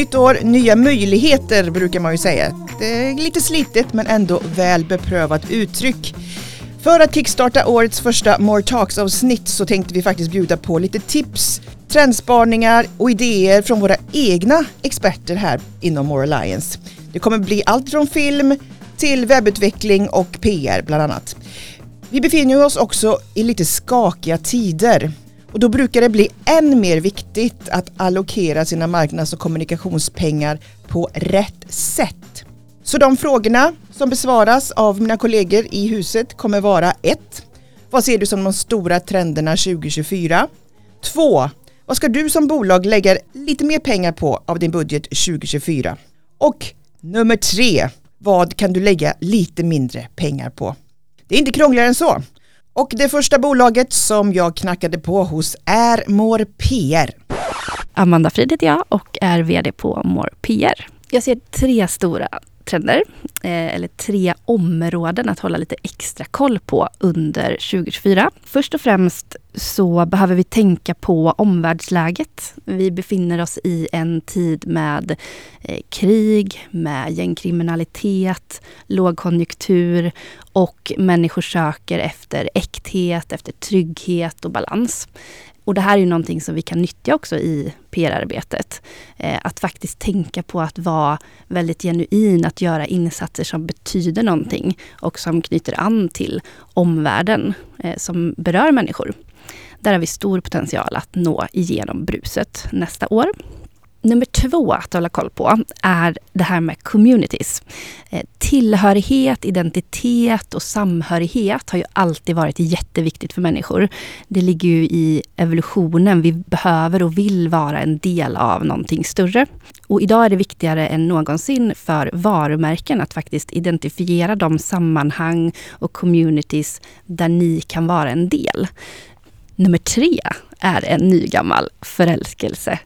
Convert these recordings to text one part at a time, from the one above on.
Nytt år, nya möjligheter brukar man ju säga. Det är lite slitet men ändå väl beprövat uttryck. För att kickstarta årets första More Talks-avsnitt så tänkte vi faktiskt bjuda på lite tips, trendspaningar och idéer från våra egna experter här inom More Alliance. Det kommer bli allt från film till webbutveckling och PR bland annat. Vi befinner oss också i lite skakiga tider och då brukar det bli än mer viktigt att allokera sina marknads och kommunikationspengar på rätt sätt. Så de frågorna som besvaras av mina kollegor i huset kommer vara 1. Vad ser du som de stora trenderna 2024? 2. Vad ska du som bolag lägga lite mer pengar på av din budget 2024? Och nummer 3. Vad kan du lägga lite mindre pengar på? Det är inte krångligare än så. Och det första bolaget som jag knackade på hos är Mår PR. Amanda Frid heter jag och är VD på Mår PR. Jag ser tre stora trender, eh, eller tre områden att hålla lite extra koll på under 2024. Först och främst så behöver vi tänka på omvärldsläget. Vi befinner oss i en tid med eh, krig, med gängkriminalitet, lågkonjunktur och människor söker efter äkthet, efter trygghet och balans. Och det här är ju någonting som vi kan nyttja också i PR-arbetet. Eh, att faktiskt tänka på att vara väldigt genuin, att göra insatser som betyder någonting och som knyter an till omvärlden eh, som berör människor. Där har vi stor potential att nå igenom bruset nästa år. Nummer två att hålla koll på är det här med communities. Eh, tillhörighet, identitet och samhörighet har ju alltid varit jätteviktigt för människor. Det ligger ju i evolutionen. Vi behöver och vill vara en del av någonting större. Och idag är det viktigare än någonsin för varumärken att faktiskt identifiera de sammanhang och communities där ni kan vara en del. Nummer tre är en nygammal förälskelse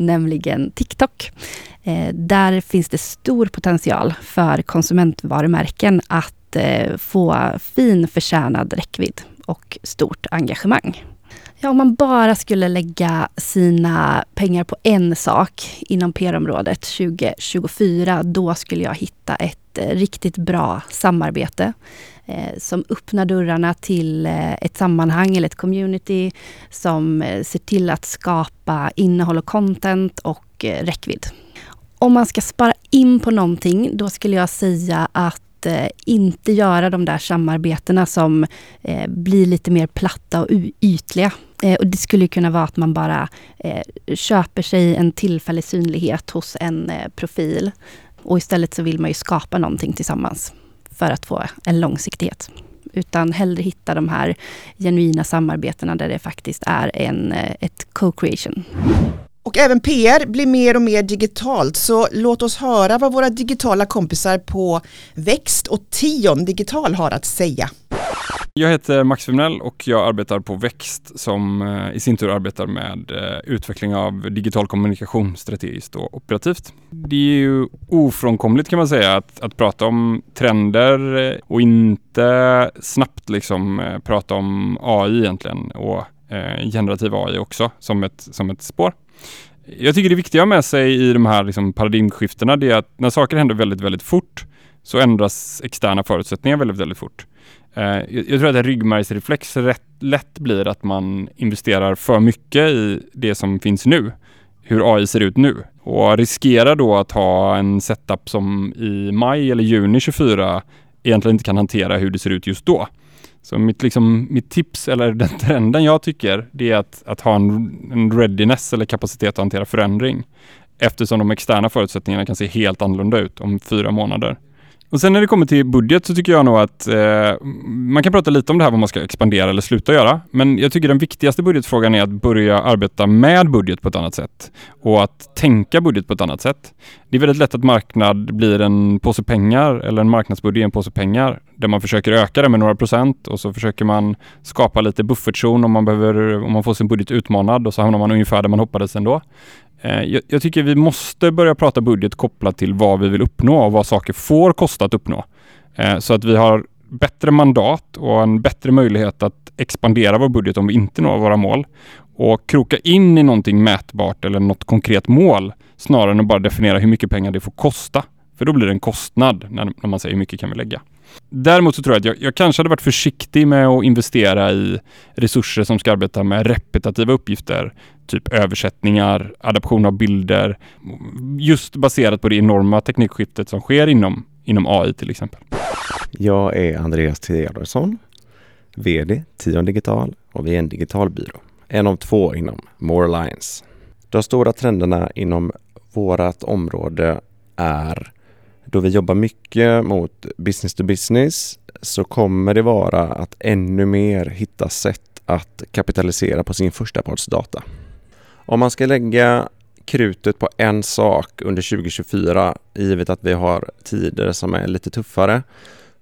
nämligen TikTok. Eh, där finns det stor potential för konsumentvarumärken att eh, få fin förtjänad räckvidd och stort engagemang. Ja, om man bara skulle lägga sina pengar på en sak inom PR-området 2024, då skulle jag hitta ett eh, riktigt bra samarbete eh, som öppnar dörrarna till eh, ett sammanhang eller ett community som eh, ser till att skapa innehåll och content och eh, räckvidd. Om man ska spara in på någonting, då skulle jag säga att eh, inte göra de där samarbetena som eh, blir lite mer platta och ytliga. Eh, och det skulle kunna vara att man bara eh, köper sig en tillfällig synlighet hos en eh, profil. Och istället så vill man ju skapa någonting tillsammans för att få en långsiktighet. Utan hellre hitta de här genuina samarbetena där det faktiskt är en, eh, ett co-creation. Och även PR blir mer och mer digitalt så låt oss höra vad våra digitala kompisar på Växt och Tion Digital har att säga. Jag heter Max Wimnell och jag arbetar på Växt som eh, i sin tur arbetar med eh, utveckling av digital kommunikation strategiskt och operativt. Det är ju ofrånkomligt kan man säga att, att prata om trender eh, och inte snabbt liksom prata om AI egentligen och generativ AI också som ett, som ett spår. Jag tycker det viktiga med sig i de här liksom paradigmskiftena det är att när saker händer väldigt, väldigt fort så ändras externa förutsättningar väldigt, väldigt fort. Eh, jag tror att en ryggmärgsreflex rätt lätt blir att man investerar för mycket i det som finns nu, hur AI ser ut nu och riskerar då att ha en setup som i maj eller juni 24 egentligen inte kan hantera hur det ser ut just då. Så mitt, liksom, mitt tips, eller den trenden jag tycker, det är att, att ha en, en readiness eller kapacitet att hantera förändring. Eftersom de externa förutsättningarna kan se helt annorlunda ut om fyra månader. Och sen när det kommer till budget så tycker jag nog att eh, man kan prata lite om det här vad man ska expandera eller sluta göra. Men jag tycker den viktigaste budgetfrågan är att börja arbeta med budget på ett annat sätt och att tänka budget på ett annat sätt. Det är väldigt lätt att marknad blir en påse pengar eller en marknadsbudget en påse pengar där man försöker öka det med några procent och så försöker man skapa lite buffertzon om man behöver, om man får sin budget utmanad och så hamnar man ungefär där man hoppades ändå. Eh, jag, jag, tycker vi måste börja prata budget kopplat till vad vi vill uppnå och vad saker får kosta att uppnå. Eh, så att vi har bättre mandat och en bättre möjlighet att expandera vår budget om vi inte når våra mål. och kroka in i någonting mätbart eller något konkret mål snarare än att bara definiera hur mycket pengar det får kosta. För då blir det en kostnad när, när man säger hur mycket kan vi lägga. Däremot så tror jag att jag, jag, kanske hade varit försiktig med att investera i resurser som ska arbeta med repetitiva uppgifter, typ översättningar, adaption av bilder, just baserat på det enorma teknikskiftet som sker inom, inom AI till exempel. Jag är Andreas Theodorsson, VD Tion Digital och vi är en digital byrå. En av två inom More Alliance. De stora trenderna inom vårt område är då vi jobbar mycket mot business to business så kommer det vara att ännu mer hitta sätt att kapitalisera på sin första partsdata. Om man ska lägga krutet på en sak under 2024, givet att vi har tider som är lite tuffare,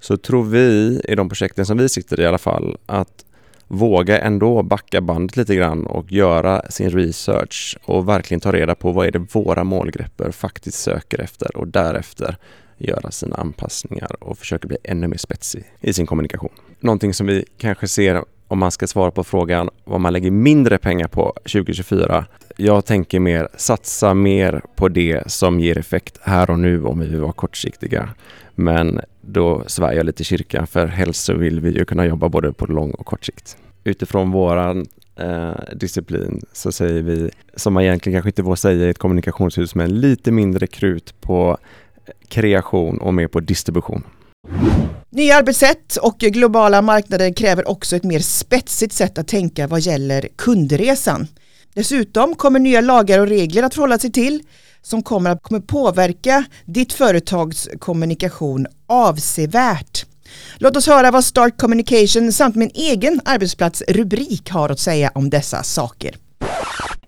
så tror vi i de projekten som vi sitter i i alla fall att våga ändå backa bandet lite grann och göra sin research och verkligen ta reda på vad är det våra målgrupper faktiskt söker efter och därefter göra sina anpassningar och försöka bli ännu mer spetsig i sin kommunikation. Någonting som vi kanske ser om man ska svara på frågan vad man lägger mindre pengar på 2024. Jag tänker mer satsa mer på det som ger effekt här och nu om vi vill vara kortsiktiga. Men då svär jag lite kyrkan för helst så vill vi ju kunna jobba både på lång och kort sikt. Utifrån våran eh, disciplin så säger vi, som man egentligen kanske inte får säga i ett kommunikationshus, men lite mindre krut på eh, kreation och mer på distribution. Nya arbetssätt och globala marknader kräver också ett mer spetsigt sätt att tänka vad gäller kundresan. Dessutom kommer nya lagar och regler att förhålla sig till som kommer att kommer påverka ditt företags kommunikation avsevärt. Låt oss höra vad Start Communication samt min egen arbetsplats rubrik har att säga om dessa saker.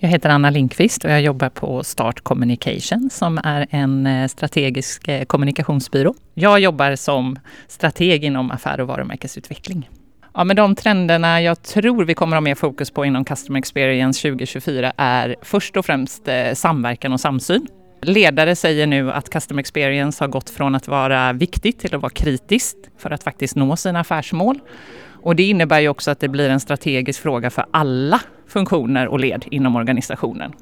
Jag heter Anna Linkvist och jag jobbar på Start Communication som är en eh, strategisk eh, kommunikationsbyrå. Jag jobbar som strateg inom affär och varumärkesutveckling. Ja, men de trenderna jag tror vi kommer att ha mer fokus på inom Customer Experience 2024 är först och främst eh, samverkan och samsyn. Ledare säger nu att Customer Experience har gått från att vara viktigt till att vara kritiskt för att faktiskt nå sina affärsmål. Och det innebär ju också att det blir en strategisk fråga för alla funktioner och led inom organisationen.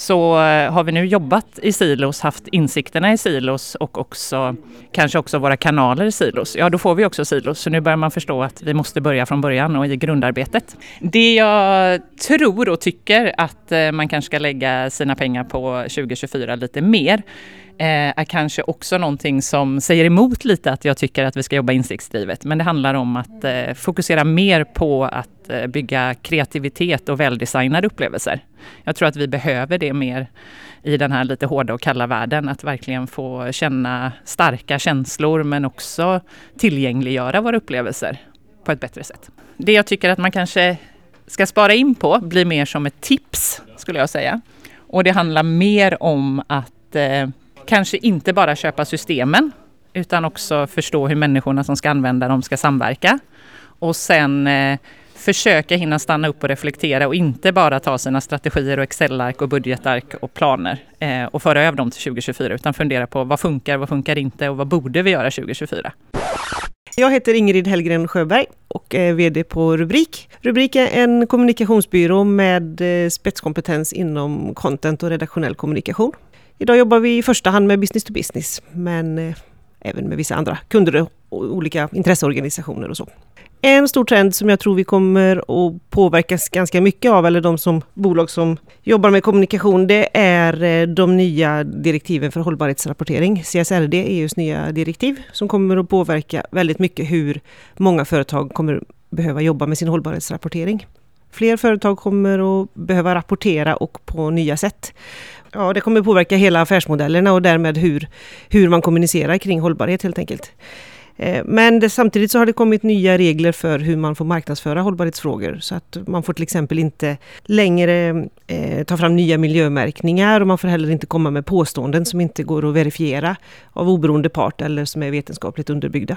Så eh, har vi nu jobbat i silos, haft insikterna i silos och också kanske också våra kanaler i silos, ja då får vi också silos. Så nu börjar man förstå att vi måste börja från början och i grundarbetet. Det jag tror och tycker att eh, man kanske ska lägga sina pengar på 2024 lite mer Eh, är kanske också någonting som säger emot lite att jag tycker att vi ska jobba insiktsdrivet. Men det handlar om att eh, fokusera mer på att eh, bygga kreativitet och väldesignade upplevelser. Jag tror att vi behöver det mer i den här lite hårda och kalla världen. Att verkligen få känna starka känslor men också tillgängliggöra våra upplevelser på ett bättre sätt. Det jag tycker att man kanske ska spara in på blir mer som ett tips skulle jag säga. Och det handlar mer om att eh, kanske inte bara köpa systemen utan också förstå hur människorna som ska använda dem ska samverka. Och sen eh, försöka hinna stanna upp och reflektera och inte bara ta sina strategier och Excel-ark och budgetark och planer eh, och föra över dem till 2024 utan fundera på vad funkar, vad funkar inte och vad borde vi göra 2024? Jag heter Ingrid Hellgren Sjöberg och är VD på Rubrik. Rubrik är en kommunikationsbyrå med eh, spetskompetens inom content och redaktionell kommunikation. Idag jobbar vi i första hand med business to business, men eh, även med vissa andra kunder och olika intresseorganisationer och så. En stor trend som jag tror vi kommer att påverkas ganska mycket av, eller de som bolag som jobbar med kommunikation, det är eh, de nya direktiven för hållbarhetsrapportering, CSRD, EUs nya direktiv, som kommer att påverka väldigt mycket hur många företag kommer behöva jobba med sin hållbarhetsrapportering. Fler företag kommer att behöva rapportera och på nya sätt. Ja, det kommer påverka hela affärsmodellerna och därmed hur, hur man kommunicerar kring hållbarhet helt enkelt. Eh, men det, samtidigt så har det kommit nya regler för hur man får marknadsföra hållbarhetsfrågor. Så att man får till exempel inte längre eh, ta fram nya miljömärkningar och man får heller inte komma med påståenden som inte går att verifiera av oberoende part eller som är vetenskapligt underbyggda.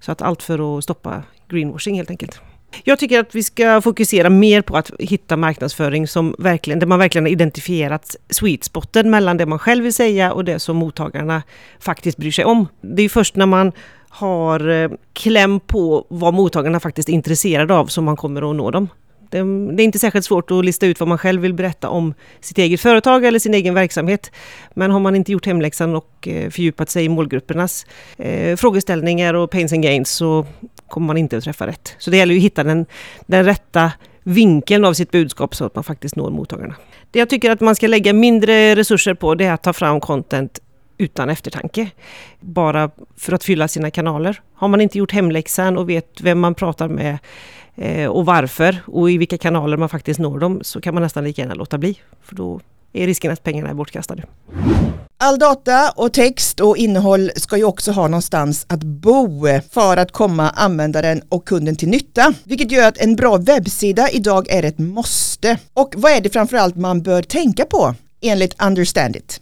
Så att allt för att stoppa greenwashing helt enkelt. Jag tycker att vi ska fokusera mer på att hitta marknadsföring som verkligen, där man verkligen har identifierat sweet spoten mellan det man själv vill säga och det som mottagarna faktiskt bryr sig om. Det är först när man har eh, kläm på vad mottagarna faktiskt är intresserade av som man kommer att nå dem. Det, ehm, det är inte särskilt svårt att lista ut vad man själv vill berätta om sitt eget företag eller sin egen verksamhet. Men har man inte gjort hemläxan och eh, fördjupat sig i målgruppernas eh, frågeställningar och pains and gains så kommer man inte att träffa rätt. Så det gäller ju att hitta den, den rätta vinkeln av sitt budskap så att man faktiskt når mottagarna. Det jag tycker att man ska lägga mindre resurser på det är att ta fram content utan eftertanke. Bara för att fylla sina kanaler. Har man inte gjort hemläxan och vet vem man pratar med och varför och i vilka kanaler man faktiskt når dem så kan man nästan lika gärna låta bli. För då är risken att pengarna är bortkastade. All data och text och innehåll ska ju också ha någonstans att bo för att komma användaren och kunden till nytta. Vilket gör att en bra webbsida idag är ett måste. Och vad är det framförallt man bör tänka på enligt Understand It?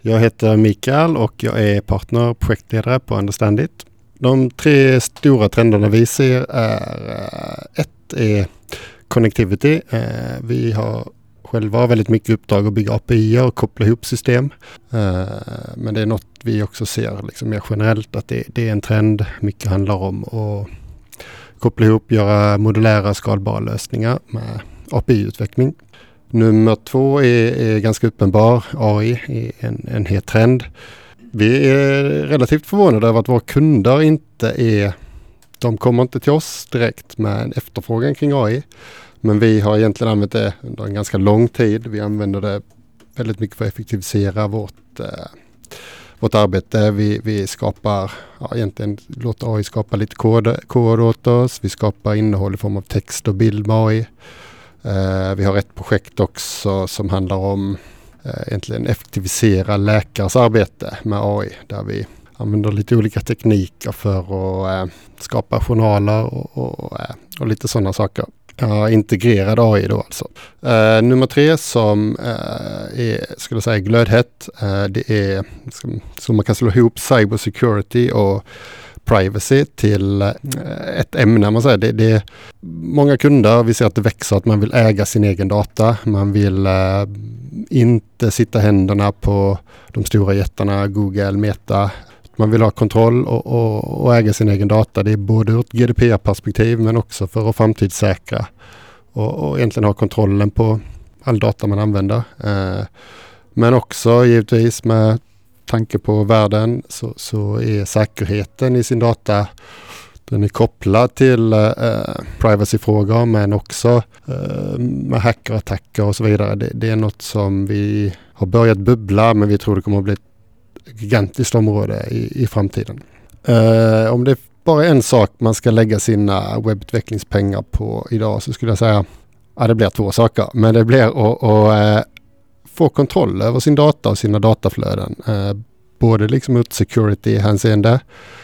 Jag heter Mikael och jag är partner och projektledare på Understand It. De tre stora trenderna vi ser är eh, ett är connectivity. Eh, vi har själva väldigt mycket uppdrag att bygga API och koppla ihop system. Eh, men det är något vi också ser liksom mer generellt att det, det är en trend. Mycket handlar om att koppla ihop, göra modulära skalbara lösningar med API-utveckling. Nummer två är, är ganska uppenbar. AI är en, en het trend. Vi är relativt förvånade över att våra kunder inte är... De kommer inte till oss direkt med en efterfrågan kring AI. Men vi har egentligen använt det under en ganska lång tid. Vi använder det väldigt mycket för att effektivisera vårt, eh, vårt arbete. Vi, vi skapar, ja, egentligen låter AI skapa lite kod, kod åt oss. Vi skapar innehåll i form av text och bild med AI. Eh, vi har ett projekt också som handlar om Eh, egentligen effektivisera läkares arbete med AI där vi använder lite olika tekniker för att eh, skapa journaler och, och, eh, och lite sådana saker. Ja, integrerad AI då alltså. Uh, nummer tre som uh, är, skulle säga glödhett, uh, det är så man kan slå ihop cybersecurity och privacy till eh, ett ämne. Man säger. Det, det är många kunder, vi ser att det växer, att man vill äga sin egen data. Man vill eh, inte sitta händerna på de stora jättarna, Google, Meta, man vill ha kontroll och, och, och, äga sin egen data. Det är både ur ett GDPR-perspektiv men också för att framtidssäkra och, och egentligen ha kontrollen på all data man använder. Eh, men också givetvis med tanke på världen så, så är säkerheten i sin data den är kopplad till eh, privacyfrågor men också eh, med hackerattacker och så vidare. Det, det, är något som vi har börjat bubbla men vi tror det kommer att bli ett gigantiskt område i, i framtiden. Eh, om det är bara en sak man ska lägga sina webbutvecklingspengar på idag så skulle jag säga, ja det blir två saker, men det blir att, att eh, få kontroll över sin data och sina dataflöden. Eh, både liksom ut security-hänseende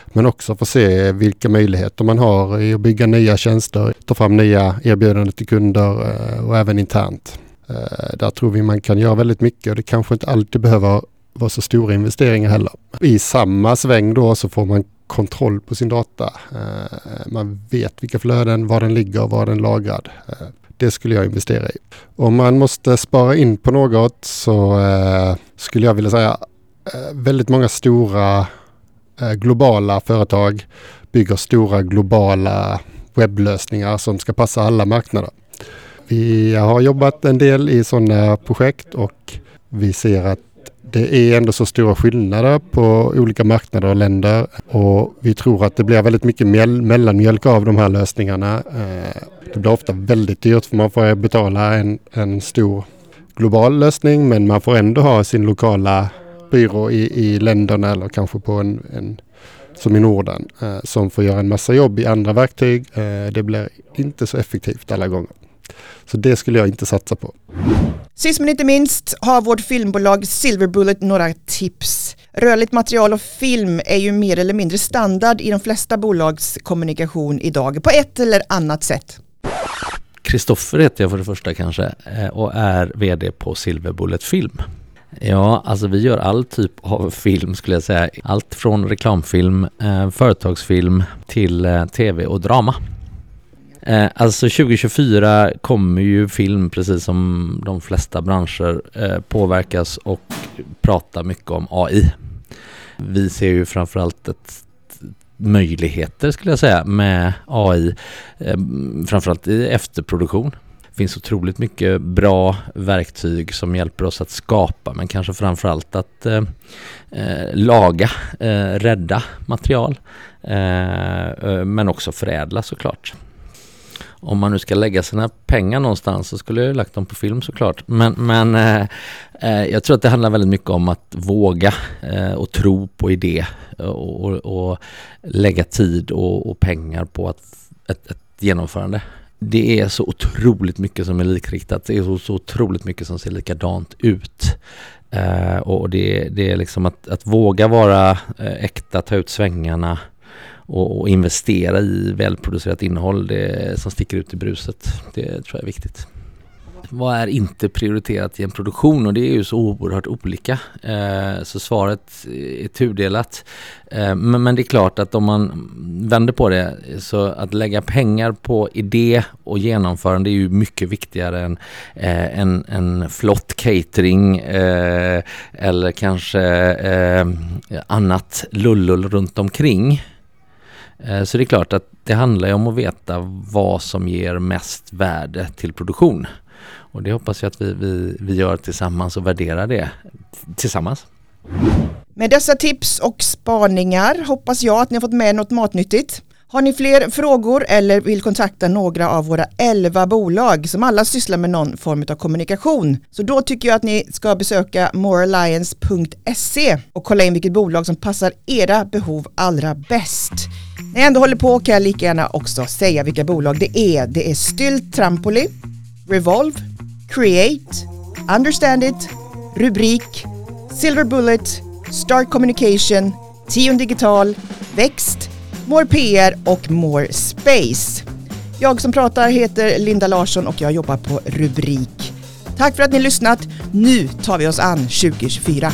men också få se vilka möjligheter man har i att bygga nya tjänster, ta fram nya erbjudanden till kunder eh, och även internt. Eh, där tror vi man kan göra väldigt mycket och det kanske inte alltid behöver vara så stora investeringar heller. I samma sväng då så får man kontroll på sin data. Man vet vilka flöden, var den ligger, var den lagrad. Det skulle jag investera i. Om man måste spara in på något så eh, skulle jag vilja säga eh, väldigt många stora eh, globala företag bygger stora globala webblösningar som ska passa alla marknader. Vi har jobbat en del i sådana projekt och vi ser att det är ändå så stora skillnader på olika marknader och länder och vi tror att det blir väldigt mycket mellanmjölk av de här lösningarna. Eh, det blir ofta väldigt dyrt för man får betala en, en stor global lösning men man får ändå ha sin lokala byrå i, i länderna eller kanske på en, en som i Norden eh, som får göra en massa jobb i andra verktyg. Eh, det blir inte så effektivt alla gånger. Så det skulle jag inte satsa på. Sist men inte minst har vårt filmbolag Silver Bullet några tips. Rörligt material och film är ju mer eller mindre standard i de flesta bolags kommunikation idag på ett eller annat sätt. Kristoffer heter jag för det första kanske eh, och är VD på Silver Bullet Film. Ja, alltså vi gör all typ av film skulle jag säga. Allt från reklamfilm, eh, företagsfilm till eh, tv och drama. Eh, alltså 2024 kommer ju film, precis som de flesta branscher, eh, påverkas och prata mycket om AI. Vi ser ju framförallt ett möjligheter skulle jag säga med AI, eh, framförallt i efterproduktion. Det finns otroligt mycket bra verktyg som hjälper oss att skapa men kanske framförallt att eh, eh laga, eh, rädda material eh, eh men också förädla såklart om man nu ska lägga sina pengar någonstans så skulle jag lagt dem på film såklart. Men, men eh, eh, jag tror att det handlar väldigt mycket om att våga eh, och tro på idé eh, och, och, och lägga tid och, och, pengar på att, ett, ett genomförande. Det är så otroligt mycket som är likriktat. Det är så, så otroligt mycket som ser likadant ut. Eh, och det, det, är liksom att, att våga vara eh, äkta, ta ut svängarna, och, och, investera i välproducerat innehåll det, som sticker ut i bruset. Det tror jag är viktigt. Vad är inte prioriterat i en produktion? Och det är ju så oerhört olika. Eh, så svaret är tudelat. Eh, men, men, det är klart att om man vänder på det så att lägga pengar på idé och genomförande är ju mycket viktigare än eh, en, en flott catering eh, eller kanske eh, annat lullull runt omkring. Eh, så det är klart att det handlar ju om att veta vad som ger mest värde till produktion. Och det hoppas jag att vi, vi, vi gör tillsammans och värderar det tillsammans. Med dessa tips och spaningar hoppas jag att ni har fått med något matnyttigt. Har ni fler frågor eller vill kontakta några av våra 11 bolag som alla sysslar med någon form av kommunikation så då tycker jag att ni ska besöka morealliance.se och kolla in vilket bolag som passar era behov allra bäst. När jag ändå håller på kan jag lika gärna också säga vilka bolag det är. Det är Stylt Trampoli, Revolve, Create, Understand It, Rubrik, Silver Bullet, Start Communication, Tion Digital, Växt, More PR och More Space. Jag som pratar heter Linda Larsson och jag jobbar på Rubrik. Tack för att ni lyssnat. Nu tar vi oss an 2024.